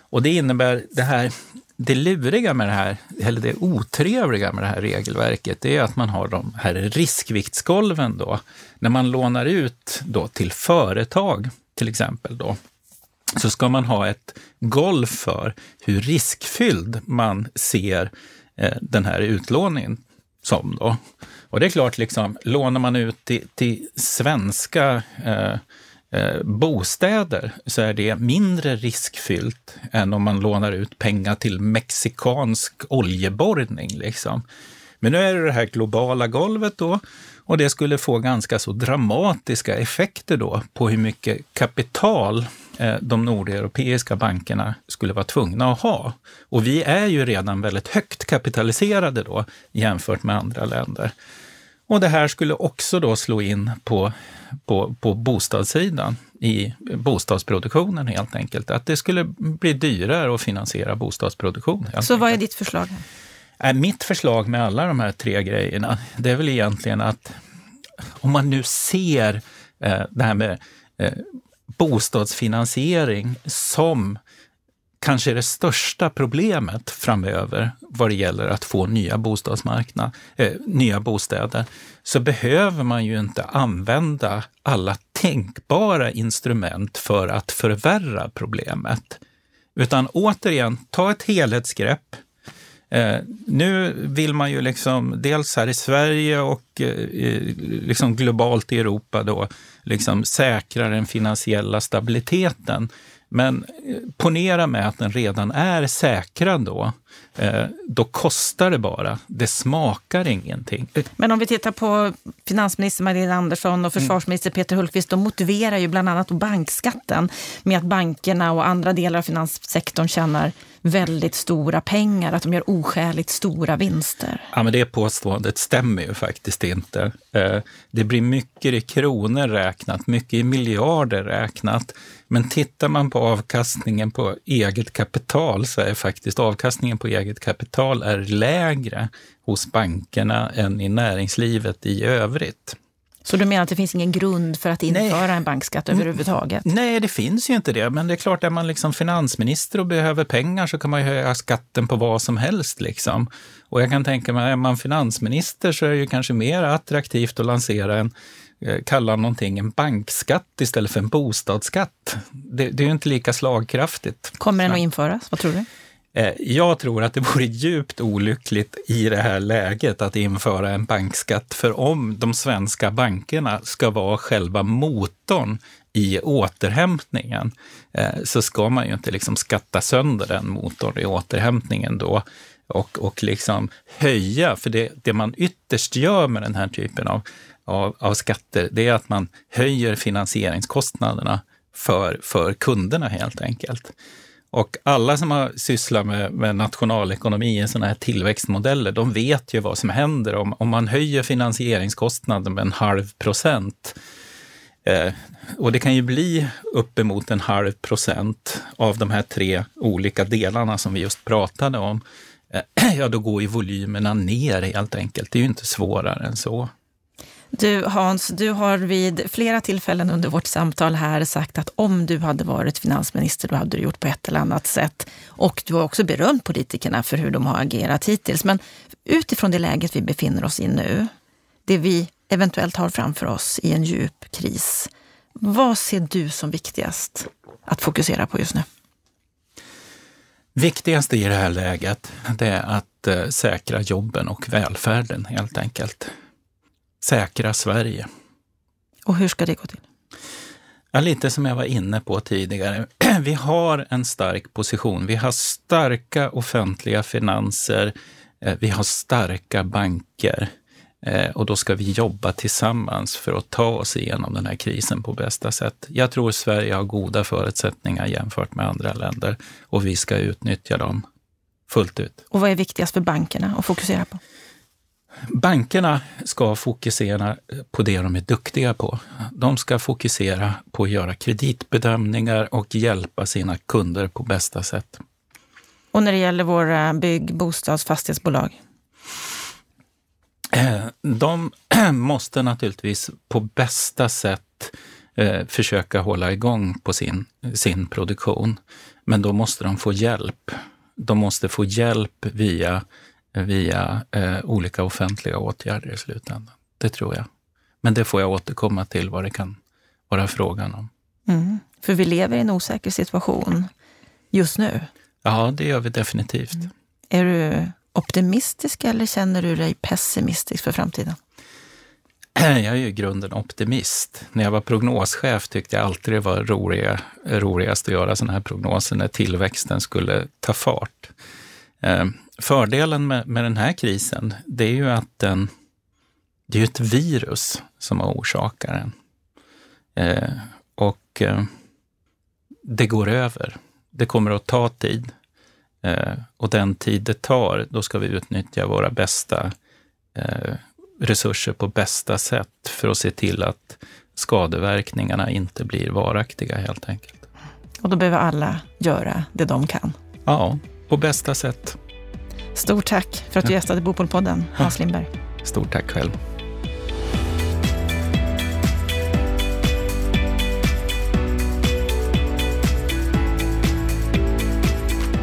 Och det innebär det här det luriga med det här, eller det otrevliga med det här regelverket, det är att man har de här riskviktsgolven då. När man lånar ut då till företag, till exempel då, så ska man ha ett golv för hur riskfylld man ser eh, den här utlåningen som. Då. Och det är klart, liksom, lånar man ut till, till svenska eh, eh, bostäder så är det mindre riskfyllt än om man lånar ut pengar till mexikansk oljeborrning. Liksom. Men nu är det det här globala golvet då och det skulle få ganska så dramatiska effekter då på hur mycket kapital eh, de nordeuropeiska bankerna skulle vara tvungna att ha. Och vi är ju redan väldigt högt kapitaliserade då jämfört med andra länder. Och det här skulle också då slå in på, på, på bostadssidan, i bostadsproduktionen helt enkelt. Att det skulle bli dyrare att finansiera bostadsproduktion. Så enkelt. vad är ditt förslag? Äh, mitt förslag med alla de här tre grejerna, det är väl egentligen att om man nu ser eh, det här med eh, bostadsfinansiering som kanske det största problemet framöver vad det gäller att få nya, bostadsmarknad, eh, nya bostäder, så behöver man ju inte använda alla tänkbara instrument för att förvärra problemet. Utan återigen, ta ett helhetsgrepp. Eh, nu vill man ju liksom, dels här i Sverige och eh, liksom globalt i Europa då, liksom säkra den finansiella stabiliteten. Men ponera med att den redan är säkrad då eh, då kostar det bara. Det smakar ingenting. Men om vi tittar på finansminister Magdalena Andersson och försvarsminister Peter Hultqvist, de motiverar ju bland annat bankskatten med att bankerna och andra delar av finanssektorn tjänar väldigt stora pengar, att de gör oskäligt stora vinster. Ja, men det påståendet stämmer ju faktiskt inte. Eh, det blir mycket i kronor räknat, mycket i miljarder räknat. Men tittar man på avkastningen på eget kapital så är faktiskt avkastningen på eget kapital är lägre hos bankerna än i näringslivet i övrigt. Så du menar att det finns ingen grund för att införa Nej. en bankskatt överhuvudtaget? Nej, det finns ju inte det. Men det är klart, är man liksom finansminister och behöver pengar så kan man ju höja skatten på vad som helst. Liksom. Och jag kan tänka mig, är man finansminister så är det ju kanske mer attraktivt att lansera en eh, kalla någonting en bankskatt istället för en bostadsskatt. Det, det är ju inte lika slagkraftigt. Kommer den att införas? Vad tror du? Eh, jag tror att det vore djupt olyckligt i det här läget att införa en bankskatt. För om de svenska bankerna ska vara själva motorn i återhämtningen eh, så ska man ju inte liksom skatta sönder den motorn i återhämtningen då och, och liksom höja. För det, det man ytterst gör med den här typen av, av, av skatter, det är att man höjer finansieringskostnaderna för, för kunderna helt enkelt. Och alla som har sysslat med, med nationalekonomi i sådana här tillväxtmodeller, de vet ju vad som händer om, om man höjer finansieringskostnaden med en halv procent. Eh, och det kan ju bli uppemot en halv procent av de här tre olika delarna som vi just pratade om. Eh, ja, då går ju volymerna ner helt enkelt. Det är ju inte svårare än så. Du Hans, du har vid flera tillfällen under vårt samtal här sagt att om du hade varit finansminister, då hade du gjort på ett eller annat sätt. Och du har också berömt politikerna för hur de har agerat hittills. Men utifrån det läget vi befinner oss i nu, det vi eventuellt har framför oss i en djup kris, vad ser du som viktigast att fokusera på just nu? Viktigast i det här läget, det är att eh, säkra jobben och välfärden helt enkelt säkra Sverige. Och hur ska det gå till? Ja, lite som jag var inne på tidigare. Vi har en stark position. Vi har starka offentliga finanser. Eh, vi har starka banker. Eh, och då ska vi jobba tillsammans för att ta oss igenom den här krisen på bästa sätt. Jag tror Sverige har goda förutsättningar jämfört med andra länder och vi ska utnyttja dem fullt ut. Och vad är viktigast för bankerna att fokusera på? Bankerna ska fokusera på det de är duktiga på. De ska fokusera på att göra kreditbedömningar och hjälpa sina kunder på bästa sätt. Och när det gäller våra bygg-, bostads fastighetsbolag? Eh, de måste naturligtvis på bästa sätt eh, försöka hålla igång på sin, sin produktion. Men då måste de få hjälp. De måste få hjälp via via eh, olika offentliga åtgärder i slutändan. Det tror jag. Men det får jag återkomma till vad det kan vara frågan om. Mm. För vi lever i en osäker situation just nu. Ja, det gör vi definitivt. Mm. Är du optimistisk eller känner du dig pessimistisk för framtiden? Jag är ju i grunden optimist. När jag var prognoschef tyckte jag alltid det var roliga, roligast att göra sådana här prognoser när tillväxten skulle ta fart. Fördelen med, med den här krisen, det är ju att den, det är ett virus som har orsakat den. Eh, och eh, det går över. Det kommer att ta tid. Eh, och den tid det tar, då ska vi utnyttja våra bästa eh, resurser på bästa sätt för att se till att skadeverkningarna inte blir varaktiga helt enkelt. Och då behöver alla göra det de kan? Ja, på bästa sätt. Stort tack för att du gästade Bopolpodden, Hans Lindberg. Stort tack själv.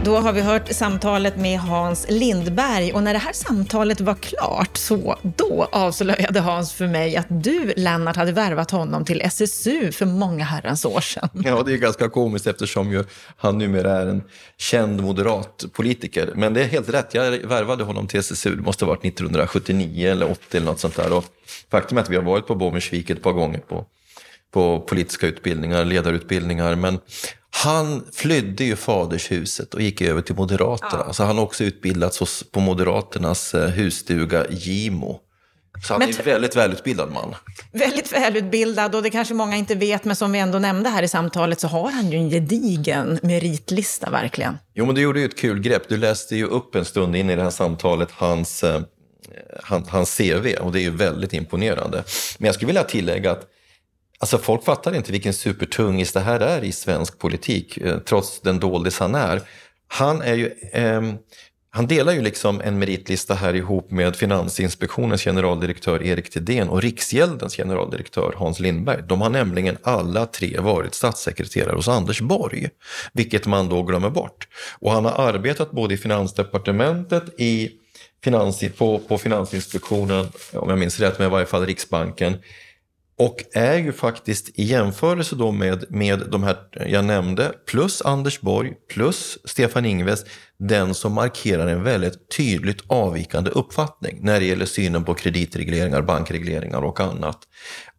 Då har vi hört samtalet med Hans Lindberg och när det här samtalet var klart så då avslöjade Hans för mig att du, Lennart, hade värvat honom till SSU för många herrans år sedan. Ja, det är ganska komiskt eftersom ju han numera är en känd moderat politiker. Men det är helt rätt, jag värvade honom till SSU, det måste ha varit 1979 eller 80 eller något sånt där. Och faktum är att vi har varit på Bommersvik ett par gånger på, på politiska utbildningar, ledarutbildningar. Men han flydde ju fadershuset och gick över till Moderaterna. Ja. Så han har också utbildats på Moderaternas eh, husstuga Gimo. Så han men, är en väldigt välutbildad man. Väldigt välutbildad och det kanske många inte vet, men som vi ändå nämnde här i samtalet så har han ju en gedigen meritlista verkligen. Jo, men du gjorde ju ett kul grepp. Du läste ju upp en stund in i det här samtalet hans, eh, hans, hans CV och det är ju väldigt imponerande. Men jag skulle vilja tillägga att Alltså folk fattar inte vilken supertungis det här är i svensk politik, eh, trots den doldis han är. Han är ju... Eh, han delar ju liksom en meritlista här ihop med Finansinspektionens generaldirektör Erik Thedéen och Riksgäldens generaldirektör Hans Lindberg. De har nämligen alla tre varit statssekreterare hos Anders Borg, vilket man då glömmer bort. Och han har arbetat både i Finansdepartementet, i finans, på, på Finansinspektionen, om jag minns rätt, men i varje fall Riksbanken, och är ju faktiskt i jämförelse då med, med de här jag nämnde, plus Anders Borg, plus Stefan Ingves, den som markerar en väldigt tydligt avvikande uppfattning när det gäller synen på kreditregleringar, bankregleringar och annat.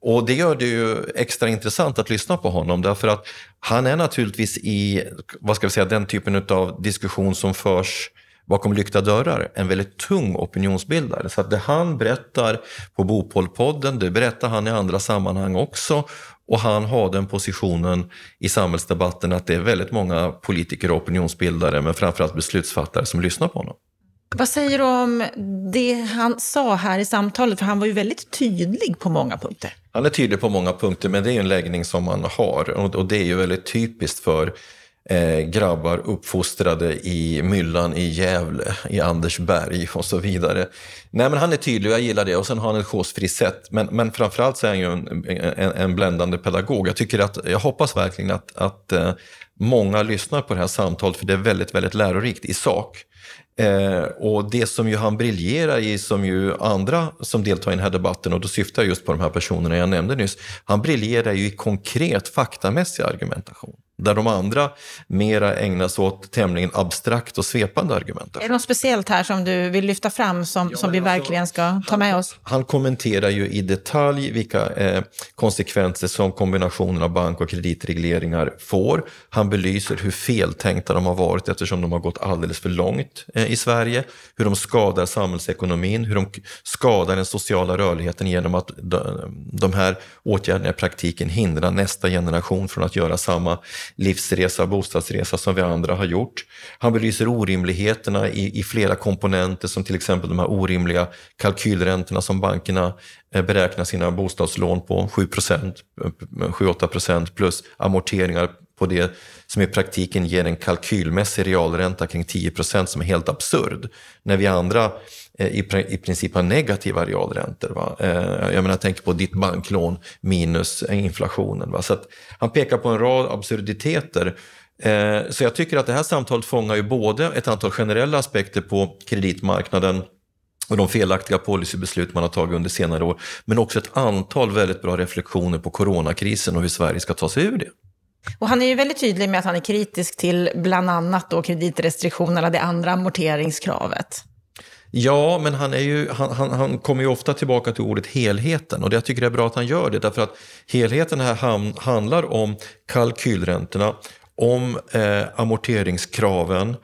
Och det gör det ju extra intressant att lyssna på honom därför att han är naturligtvis i, vad ska vi säga, den typen av diskussion som förs bakom lyckta dörrar en väldigt tung opinionsbildare. Så att det han berättar på Bopolpodden, det berättar han i andra sammanhang också. Och han har den positionen i samhällsdebatten att det är väldigt många politiker och opinionsbildare, men framförallt beslutsfattare som lyssnar på honom. Vad säger du om det han sa här i samtalet? För han var ju väldigt tydlig på många punkter. Han är tydlig på många punkter, men det är en läggning som man har. Och det är ju väldigt typiskt för eh, grabbar uppfostrade i myllan i Gävle, i Andersberg och så vidare. Nej men han är tydlig och jag gillar det och sen har han ett chosefritt sätt. Men, men framförallt så är han ju en, en, en bländande pedagog. Jag, tycker att, jag hoppas verkligen att, att eh, många lyssnar på det här samtalet för det är väldigt, väldigt lärorikt i sak. Eh, och det som ju han briljerar i, som ju andra som deltar i den här debatten, och då syftar jag just på de här personerna jag nämnde nyss, han briljerar ju i konkret faktamässig argumentation. Där de andra mera ägnar sig åt tämligen abstrakt och svepande argument. Är det något speciellt här som du vill lyfta fram som, ja, som vi alltså, verkligen ska ta med oss? Han kommenterar ju i detalj vilka eh, konsekvenser som kombinationen av bank och kreditregleringar får. Han belyser hur feltänkta de har varit eftersom de har gått alldeles för långt eh, i Sverige. Hur de skadar samhällsekonomin, hur de skadar den sociala rörligheten genom att de, de här åtgärderna i praktiken hindrar nästa generation från att göra samma livsresa, bostadsresa som vi andra har gjort. Han belyser orimligheterna i, i flera komponenter som till exempel de här orimliga kalkylräntorna som bankerna eh, beräknar sina bostadslån på, 7 7-8% eh, plus amorteringar på det som i praktiken ger en kalkylmässig realränta kring 10% som är helt absurd. När vi andra Eh, i, i princip har negativa realräntor. Va? Eh, jag menar, jag tänker på ditt banklån minus inflationen. Va? Så han pekar på en rad absurditeter. Eh, så jag tycker att det här samtalet fångar ju både ett antal generella aspekter på kreditmarknaden och de felaktiga policybeslut man har tagit under senare år, men också ett antal väldigt bra reflektioner på coronakrisen och hur Sverige ska ta sig ur det. Och han är ju väldigt tydlig med att han är kritisk till bland annat då kreditrestriktionerna, det andra amorteringskravet. Ja, men han, är ju, han, han, han kommer ju ofta tillbaka till ordet helheten. Och jag tycker det är bra att han gör det därför att helheten här ham, handlar om kalkylräntorna, om eh, amorteringskraven,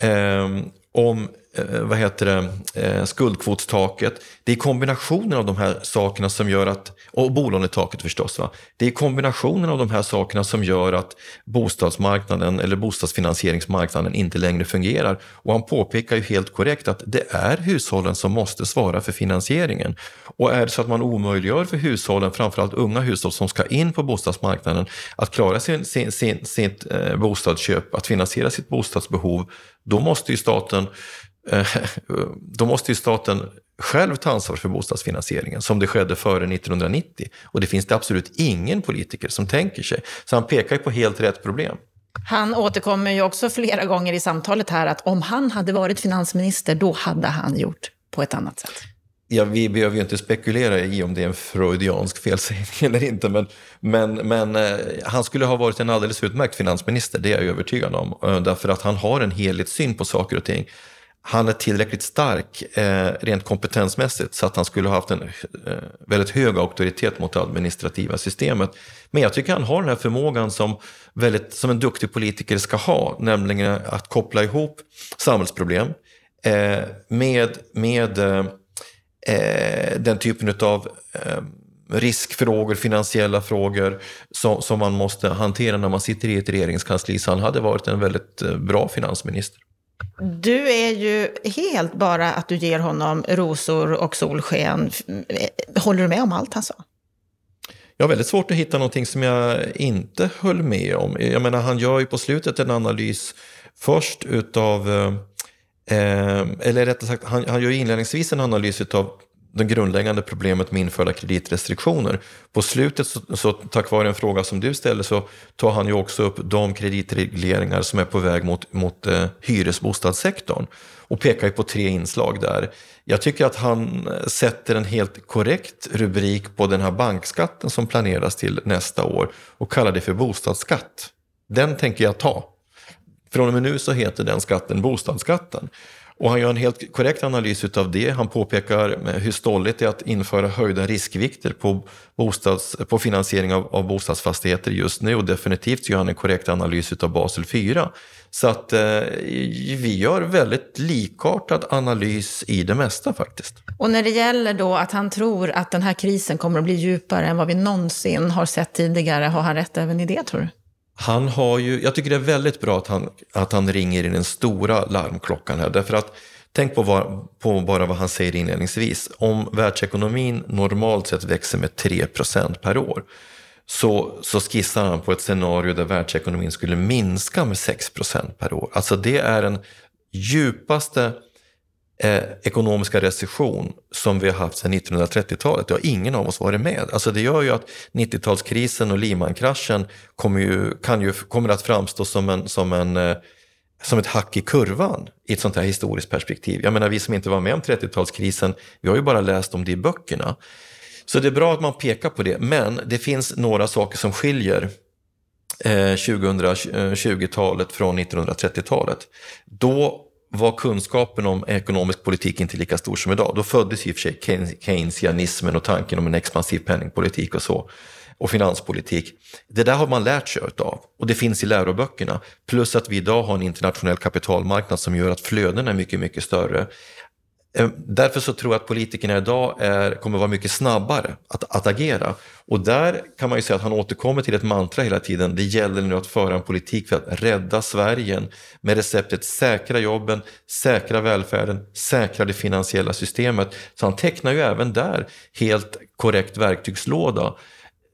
eh, om Eh, vad heter det, eh, skuldkvotstaket. Det är kombinationen av de här sakerna som gör att, och bolånetaket förstås, va? det är kombinationen av de här sakerna som gör att bostadsmarknaden eller bostadsfinansieringsmarknaden inte längre fungerar. Och han påpekar ju helt korrekt att det är hushållen som måste svara för finansieringen. Och är det så att man omöjliggör för hushållen, framförallt unga hushåll som ska in på bostadsmarknaden, att klara sin, sin, sin, sitt eh, bostadsköp, att finansiera sitt bostadsbehov, då måste ju staten då måste ju staten själv ta ansvar för bostadsfinansieringen som det skedde före 1990. Och det finns det absolut ingen politiker som tänker sig. Så han pekar ju på helt rätt problem. Han återkommer ju också flera gånger i samtalet här att om han hade varit finansminister, då hade han gjort på ett annat sätt. Ja, vi behöver ju inte spekulera i om det är en freudiansk felsägning eller inte, men, men, men eh, han skulle ha varit en alldeles utmärkt finansminister, det är jag övertygad om. Eh, därför att han har en helhetssyn på saker och ting han är tillräckligt stark eh, rent kompetensmässigt så att han skulle ha haft en eh, väldigt hög auktoritet mot det administrativa systemet. Men jag tycker han har den här förmågan som, väldigt, som en duktig politiker ska ha, nämligen att koppla ihop samhällsproblem eh, med, med eh, eh den typen av eh, riskfrågor, finansiella frågor som, som man måste hantera när man sitter i ett regeringskansli. Så han hade varit en väldigt eh, bra finansminister. Du är ju helt bara att du ger honom rosor och solsken. Eh, håller du med om allt han sa? Jag har väldigt svårt att hitta någonting som jag inte höll med om. Jag menar, han gör ju på slutet en analys först utav, eh, eh eller rättare sagt, han, han gör inledningsvis en analys utav det grundläggande problemet med införda kreditrestriktioner. På slutet, så, så tack vare en fråga som du ställer, så tar han ju också upp de kreditregleringar som är på väg mot, mot eh, hyresbostadssektorn och pekar ju på tre inslag där. Jag tycker att han eh, sätter en helt korrekt rubrik på den här bankskatten som planeras till nästa år och kallar det för bostadsskatt. Den tänker jag ta. Från och med nu så heter den skatten bostadsskatten. Och han gör en helt korrekt analys av det. Han påpekar eh, hur stolligt det är att införa höjda riskvikter på, bostads, på finansiering av, av bostadsfastigheter just nu och definitivt gör han en korrekt analys av Basel 4. Så att eh, vi gör väldigt likartad analys i det mesta faktiskt. Och när det gäller då att han tror att den här krisen kommer att bli djupare än vad vi någonsin har sett tidigare, har han rätt även i det tror du? Han har ju, jag tycker det är väldigt bra att han, att han ringer i den stora larmklockan här. Därför att tänk på, vad, på bara vad han säger inledningsvis. Om världsekonomin normalt sett växer med 3% per år så, så skissar han på ett scenario där världsekonomin skulle minska med 6% per år. Alltså det är den djupaste eh, ekonomiska recession som vi har haft sedan 1930-talet. Det har ingen av oss varit med. Alltså det gör ju att 90-talskrisen och Lehman-kraschen kommer, ju, kan ju, kommer att framstå som, en, som, en, eh, som ett hack i kurvan i ett sånt här historiskt perspektiv. Jag menar vi som inte var med om 30-talskrisen, vi har ju bara läst om det i böckerna. Så det är bra att man pekar på det, men det finns några saker som skiljer eh, 2020-talet eh, från 1930-talet. Då var kunskapen om ekonomisk politik inte lika stor som idag. Då föddes i och för sig keynesianismen och tanken om en expansiv penningpolitik och så. Och finanspolitik. Det där har man lärt sig av och det finns i läroböckerna. Plus att vi idag har en internationell kapitalmarknad som gör att flödena är mycket, mycket större. Eh, därför så tror jag att politikerna idag är, kommer vara mycket snabbare att, att agera. Och där kan man ju säga att han återkommer till ett mantra hela tiden. Det gäller nu att föra en politik för att rädda Sverige med receptet säkra jobben, säkra välfärden, säkra det finansiella systemet. Så han tecknar ju även där helt korrekt verktygslåda.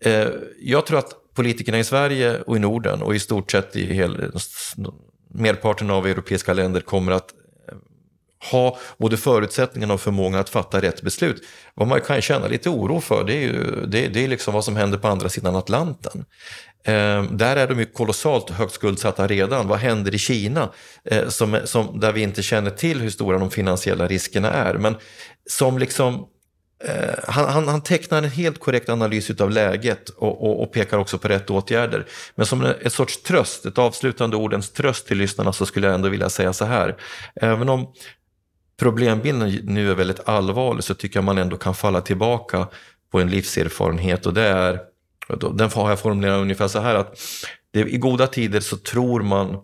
Eh, jag tror att politikerna i Sverige och i Norden och i stort sett i hel, merparten av europeiska länder kommer att ha både förutsättningarna och förmågan att fatta rätt beslut. Vad man kan känna lite oro för det är ju det, det är liksom vad som händer på andra sidan Atlanten. Eh, där är de ju kolossalt högt skuldsatta redan. Vad händer i Kina? Eh, som, som, där vi inte känner till hur stora de finansiella riskerna är. Men som liksom eh, han, han, han, tecknar en helt korrekt analys av läget och, och, och, pekar också på rätt åtgärder. Men som ett sorts tröst, ett avslutande ordens tröst till lyssnarna så skulle jag ändå vilja säga så här. Även om problembilden nu är väldigt allvarlig så tycker jag man ändå kan falla tillbaka på en livserfarenhet och det är, den har jag formulerat ungefär så här att det, i goda tider så tror man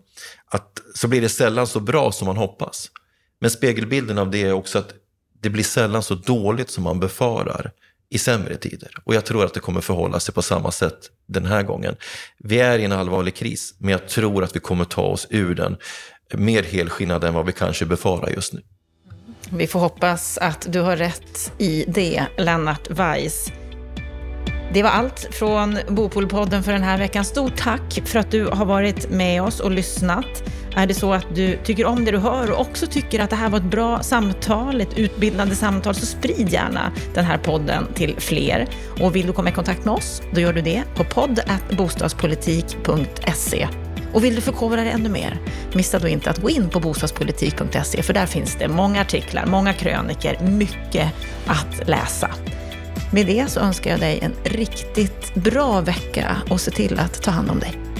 att så blir det sällan så bra som man hoppas. Men spegelbilden av det är också att det blir sällan så dåligt som man befarar i sämre tider. Och jag tror att det kommer förhålla sig på samma sätt den här gången. Vi är i en allvarlig kris, men jag tror att vi kommer ta oss ur den mer helskinnade än vad vi kanske befarar just nu. Vi får hoppas att du har rätt i det, Lennart Weiss. Det var allt från Bopolpodden för den här veckan. Stort tack för att du har varit med oss och lyssnat. Är det så att du tycker om det du hör och också tycker att det här var ett bra samtal, ett utbildande samtal, så sprid gärna den här podden till fler. Och vill du komma i kontakt med oss, då gör du det på podd.bostadspolitik.se. Och vill du förkovra dig ännu mer, missa då inte att gå in på bostadspolitik.se, för där finns det många artiklar, många kröniker, mycket att läsa. Med det så önskar jag dig en riktigt bra vecka och se till att ta hand om dig.